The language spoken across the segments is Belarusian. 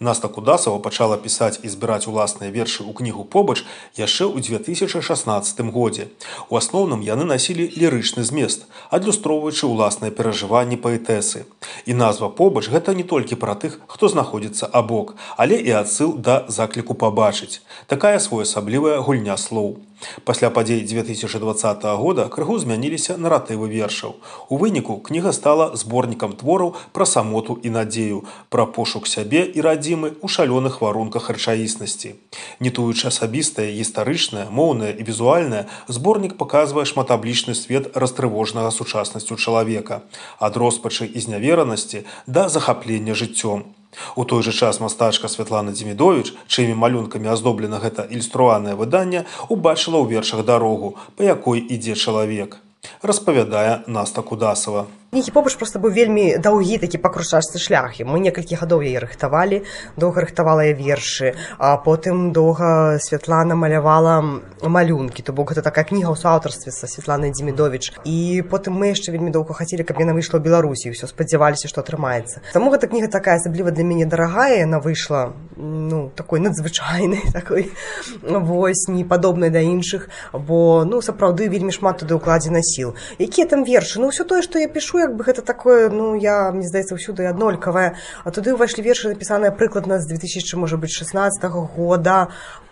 Наста Кудасава пачала пісаць і збіраць уласныя вершы ў кнігу побач яшчэ ў 2016 годзе. У асноўным яны насілі лірычны змест, адлюстроўваючы ўласныя перажыванні паэтэсы. І назва побач гэта не толькі пра тых, хто знаходзіцца абок, але і адсыл да закліку пабачыць. Такая своеасаблівая гульня слоў. Пасля падзей 2020 года крыху змяніліся наратывы вершаў. У выніку кніга стала зборнікам твораў пра самоту і надзею, пра пошук сябе і радзімы ў шалёных варунках рэчаіснасці. Нетуючы асабістае, гістарычнае, моўнае і візуальнае, зборнік паказвае шматаблічны свет растрывожнага сучаснасцю чалавека, ад роспачы і зняверанасці да захаплення жыццём. У той жа час мастачка Святлана Дзімідович, чымі малюнкамі аздоблена гэта ілюстраванае выданне, убачыла ў вершах дарогу, па якой ідзе чалавек. Распавядае Наста Кудасава. Кнігі побач проста быў вельмі даўгі такі пакрушачцы шлях. І мы некалькі гадоў яе рыхтавалі доўга рыхтавала я вершы а потым доўга святлана малявала малюнкі. То бок гэта такая кніга ў суаўтарстве са святланай дзімідович і потым мы яшчэ вельмі доўга хацелі каб яна выйшла ў беларусі ўсё спадзяваліся што атрымаецца. Таму гэта кніга такая асабліва для мяне дарагая яна выйшла ну такой надзвычайнай такой вось не падобнай да іншых бо ну сапраўды вельмі шмат туды ўкладзена сіл. Якія там вершы? Ну ўсё тое што я пішу як бы гэта такое ну я мне здаецца ўсюды аднолькавае а туды ўвайшлі вершы напісаныя прыкладна з 2000 можа быть 16 -го года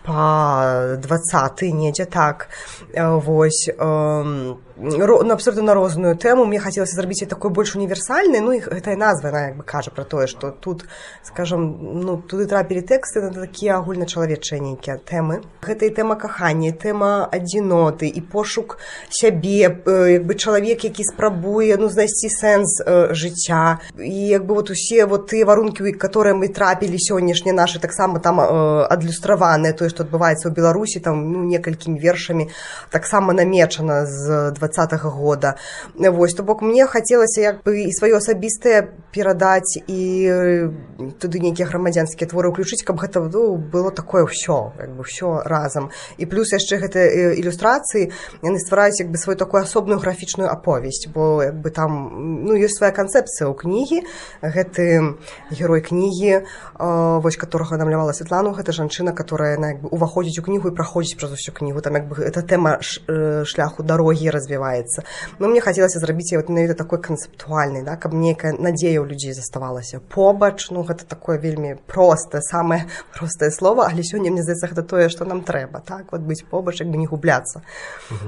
по двадцаты недзе так. Вось э, ну, абсолютно на розную тэму мне хацелася зрабіць такой больш універсальнай ну і гэтая назва она як бы кажа про тое что тут скажем ну туды трапілі тэксты на такія агульначалавечыя нейкія тэмы гэта і тэма кахання тэма адзіноты і пошук сябе як бы чалавек які спрабуе ну знайсці сэнс э, жыцця і як бы вот усе вот тыя варункі которые мы трапілі сённяшнія нашы таксама там э, адлюстраваныя тое што адбываецца ў беларусі там ну некалькімі вершамі таксама намечана з два двадцатого года. Вось то бок мне хацелася як бы і сваё асабістае перадаць і туды нейкія грамадзянскія творы ўключыць каб гэта ну, было такое ўсё як бы ўсё разам і плюс яшчэ гэта ілюстрацыі яны ствараюць як бы сваю такую асобную графічную аповесць бо як бы там ну ёсць свая канцэпцыя ў кнігі гэты герой кнігі вось которого намлявала Святлану гэта жанчына которая на уваходзіць у кнігу і праходзіць праз усю кнігу. Там як бы это тэма шляху дарогі развіваецца но мне хацелася зрабіць вот менавіта такой канцэптуальнай да каб нейкая надзея ў людзей заставалася побач ну гэта такое вельмі простае самае простае слово але сёння мне здаецца гэта тое што нам трэба так вот быць побач як бы не губляцца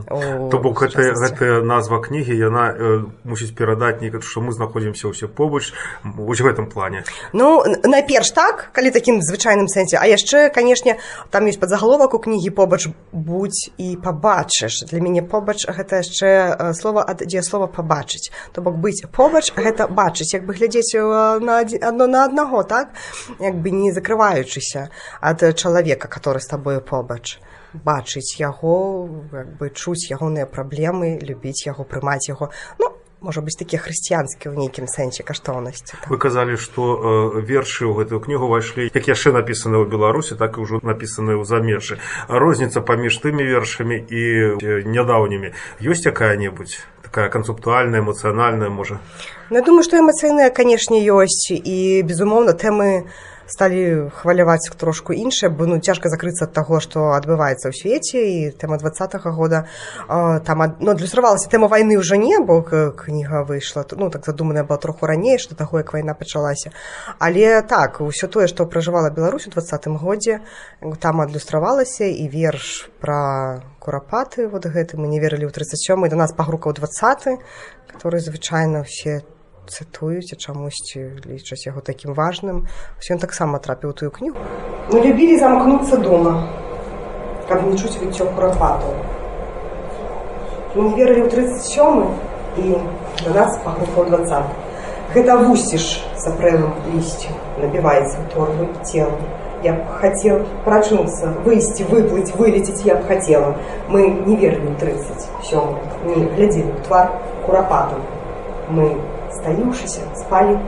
то бок гэта гэтая назва кнігі яна э, мусіць перадаць некад што мы знаходзімся ўсе побач вось в гэтым плане. Ну найперш так калі такім звычайным сэнсе а яшчэ канешне там ёсць падзагаловак у кнігі побач будь і пабачыш. Для мяне побач гэта яшчэ слова ад дзеяслова пабачыць то бок быць побач гэта бачыць як бы глядзець на адно на аднаго так? Як бы не закрываючыся ад чалавека который з табою побач. Бачыць яго бы чуць ягоныя праблемы любіць яго прымаць яго. Ну можа быць такія хрысціянскія ў нейкім сэнсе каштоўнасці вы казалі што э, вершы ў гэтую кнігу ўвайшлі як яшчэ напісаны ў беларусі так і ўжо напісаны ў замежжы розніца паміж тымі вершамі і э, нядаўнімі ёсць якая-небудзь такая канцэптуальная эмацыянальная можа ну, думаю што эмацыйныя канешне ёсць і безумоўна тэмы сталі хваляваць трошку іншае бо ну цяжка закрыцца ад таго што адбываецца ў свеце і тэма два -го года там ну, адлюстравалася тэма вайны ўжо не бо кніга выйшла ну так задуманая была троху раней што таго як вайна пачалася. Але так ўсё тое што пражывала Беларусь у двадцатым годзе там адлюстравалася і верш пра курапаты вот гэты мы не верылі ў 37 да нас пагрукаў двадцаты который звычайна все там цытуюць і чамусьці лічаць яго такім важным. Ён таксама трапіў тую кнігу. Мы любілі замкнуцца дома каб не чуць выццё курапату мы верылі ў 37 і да нас пагрупаў 20 гэта вусціш сапрэлым лісцю набіваецца ў торбы цел я б хацел прачнуцца выйсці выплыць вылецець я б хацела. Мы не верылі 30 все не глядзелі твар курапату мы стаіўшыся спалі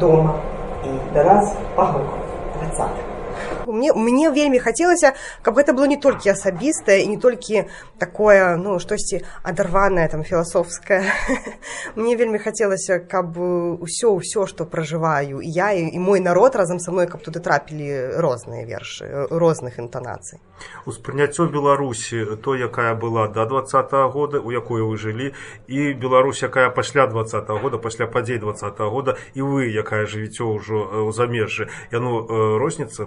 дома і да нас пагрук 20 мне мне вельмі хацелася каб гэта было не толькі асабістае і не толькі такое ну штосьці адарванае там філасофскае мне вельмі хацелася каб усё ўсё што пражываю я і мой народ разам са мной каб туды трапілі розныя вершы розных інтанацый успрыняццё беларусі то якая была до два -го года у якой вы жылі і Беларусь якая пасля два -го года пасля падзей два -го года і вы якая жывіццё ўжо ў замежжы. Яно розніца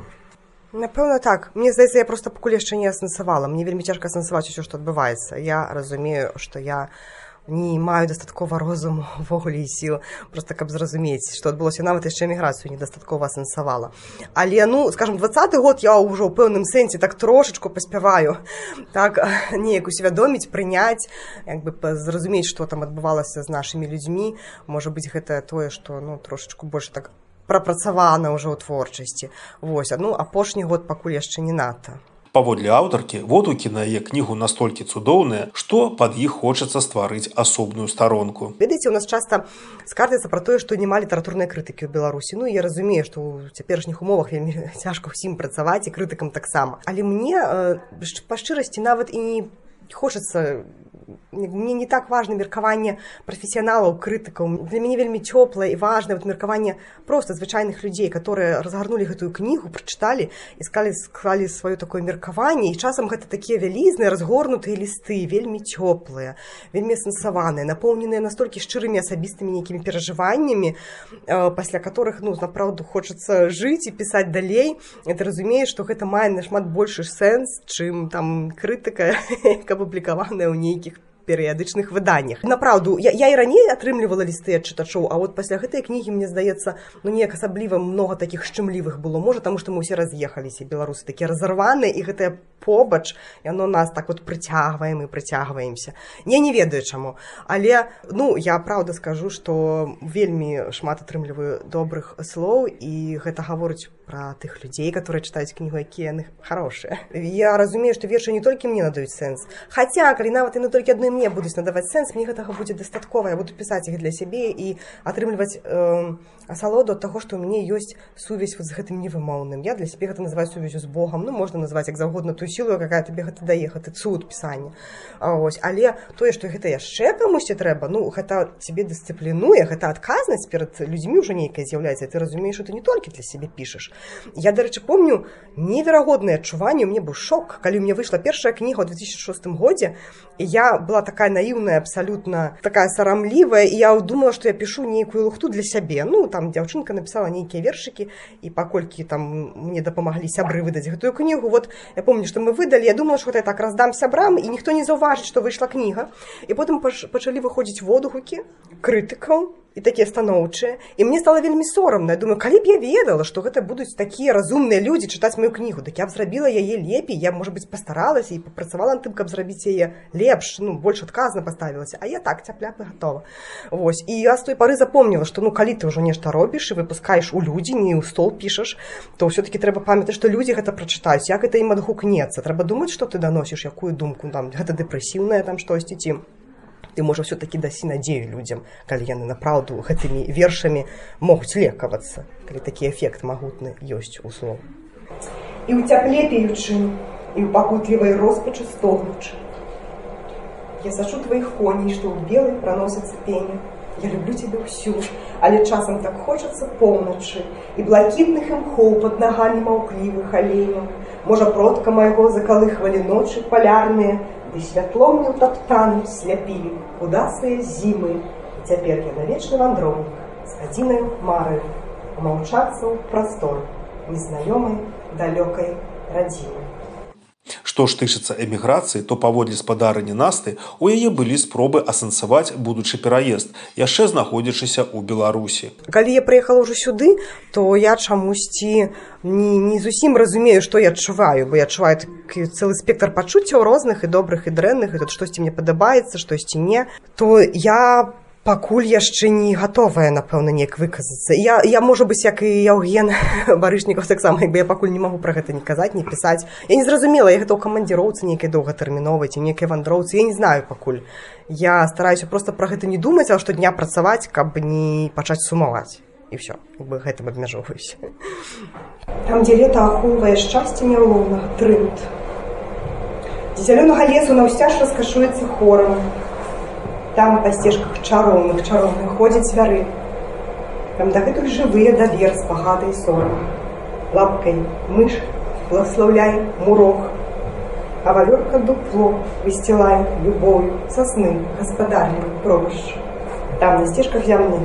Напэўна так. Мне здаецца я просто пакуль яшчэ не асэнсавала мне вельмі цяжка асэнсаваць усё што адбываецца я разумею што я не маю дастаткова розуму увогуле і сіл просто каб зразумець што адбылося нават яшчэ эміграцыю недастаткова асэнсавала але ну скажем двадцаты год я ўжо ў пэўным сэнсе так трошачку паспяваю так неяк усвядоміць прыняць як бы зразумець што там адбывалася з нашымі людзьмі можа быць гэта тое што ну трошачку больш так прапрацавана ўжо ў творчасці. Вось ну апошні год пакуль яшчэ не надта. Паводле аўтаркі водгукі на яе кнігу настолькі цудоўныя што пад іх хочацца стварыць асобную старонку. Ведаеце у нас часта скардзяцца пра тое што няма літаратурнай крытыкі ў беларусі. Ну я разумею што ў цяперашніх умовах вельмі цяжка ўсім працаваць і крытыкам таксама. Але мне э, па шчырасці нават і не хочацца мне не так важно меркаванне прафесіяналаў крытыкаў для мяне вельмі цёплае і важное вот меркаванне просто звычайных людзей которые разгарнули гэтую кнігу прачыталі і скалі склалі сваё такое меркаванне і часам гэта такія вялізныя разгорнутыя лісты вельмі цёплыя вельмі сэнсаваныя напоўненыя настолькі шчырымі асабістымі нейкімі перажываннямі э, пасля которых ну направду хочацца жыць і пісаць далей это разумееш што гэта мае нашмат большы сэнс чым там крытыка апублікаваная ў нейкіх перыядычных выданнях. Направду я, я і раней атрымлівала лісты ад чытачоў а вот пасля гэтай кнігі мне здаецца ну неяк асабліва много таких шчымлівых было. Можа таму што мы ўсе раз'ехаліся беларусы такія разарваныя і гэтая побач яно нас так вот прыцягваем і прыцягваемся. Не не ведаю чаму. Але ну я праўда скажу что вельмі шмат атрымліваю добрых слоў і гэта гаворыць пра тых людзей которые чытаюць кнігу якія яны хорошыя я разумею што вершы не толькі мне надаюць сэнс хаця калі нават на толькі адной мне будуць надаваць сэнс мне гэтага будзе дастаткова я буду пісаць іх для сябе і атрымліваць э, асалоду ад таго што ў мяне ёсць сувязь вот з гэтым невымоўным я для сябе гэта называю сувязю з Богом. Ну можна назваць як заўгодна тую сілу какая табе гэта дае гэты цуд пісання ось але тое што гэта яшчэ камусьці трэба ну гэта цябе дысцыплінуе гэта адказнасць перад людзьмі ўжо нейкая з'яўляецца ты разумееш что ты не толькі для сябе пішаш я дарэчы помню неверагоднае адчуванне. Мне быў шок калі мне выйшла першая кніга ў 2006 годзе я была такая наіўная абсалютна такая сарамлівая і я думала што я пішу нейкую лухту для сябе. Ну там дзяўчынка напісала нейкія вершыкі і паколькі там мне дапамаглі сябры выдаць гэтую кнігу вот я помню што мы выдалі я думала што я так раздам сябрам і ніхто не заўважыць што выйшла кніга. І потым пачалі выходзіць водгукі крытыкаў і такія станоўчыя і мне стала вельмі сорамна думаю калі б я ведала што гэта будуць такія разумныя людзі чытаць мою кнігу дык я б зрабіла яе лепей я можа быць пастаралася і папрацавала тым каб зрабіць яе лепш ну больш адказна паставілася. А я так цяпляпы гатова. Вось. І я з той пары запомніла што ну калі ты ўжо нешта робіш і выпускаеш у людзі не ў стол пішаш то ўсё-таки трэба памятаць што людзі гэта прачытаюць як это ім адгукнецца. Трэба думаць што ты даносіш якую думку там гэта дэпрэсіўная там штосьці ці ты можа все-таки дасі надзею людзям калі яны направду гэтымі вершамі могуць лекавацца калі такі эфект магутны ёсць у слов і у цяпле пеючы і ў пакутлівай роспачы стогнучы. Я сачу тваіх коней што ў белых праносяцца пеня. Я люблю тебе ўсю але часам так хочацца поўначы і блакітных імхоў под нагамі маўклівых аленяў можа продка майго закалыхвалі ночы палярныя і святлом не ўтаптаным сляпілі кудасыя зімы. Цяпер я навечны вандроўнік з адзінаю мараю маўчацца ў прастор незнаёмай далёкай радзімы Што ж тычыцца эміграцыі, то паводле спадарыні насты у яе былі спробы асэнсаваць будучы пераезд, яшчэ знаходзячыся ў Беларусі. Калі я прыехала ўжо сюды, то я чамусьці не, не зусім разумею, што я адчуваю, бо я адчуваю цэлы спектр пачуццяў розных і добрых і дрэнных і тут штосьці мне падабаецца, штосьці не, то я пакуль яшчэ не гатовая напэўна неяк выказацца. Я я можа быць як і яўген барышнікаў таксама як бы я пакуль не магу пра гэта не казаць не пісаць. Я не зразумела я гэта ў камандзіроўцы нейкай доўгатэрміновай ці нейкай вандроўцы я не знаю пакуль. Я стараюся просто пра гэта не думаць а штодня працаваць каб не пачаць сумаваць. І все бы гэтым абмяжоўваюсь там дзе лета ахоўвае шчасце няўлоўна трымт зялёнага лесу на ўсцяж раскашуецца хорам там па сцежках чароўных чароўных ходзяць звяры там дагэтуль жывыя давер з багатай сорам. Лапкай мыш благословляй мурок. А вавёрка дупло высцілае любою сасны гаспадарлю пробашчу там на сцежках зямных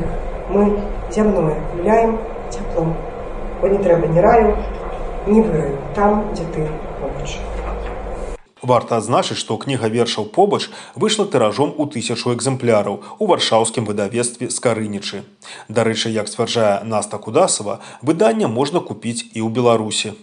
мы зямное гуляем цяплом бо не трэба ні раю не выраю. Там дзе ты побач Варта адзначыць, што кніга вершаў побач выйшла тыражом у тысячу экземпляраў у варшаўскім выдавецтве скарынічы. Дарэчы, як сцвярджае Наста Кудасава, выданне можна купіць і ў Беларусі.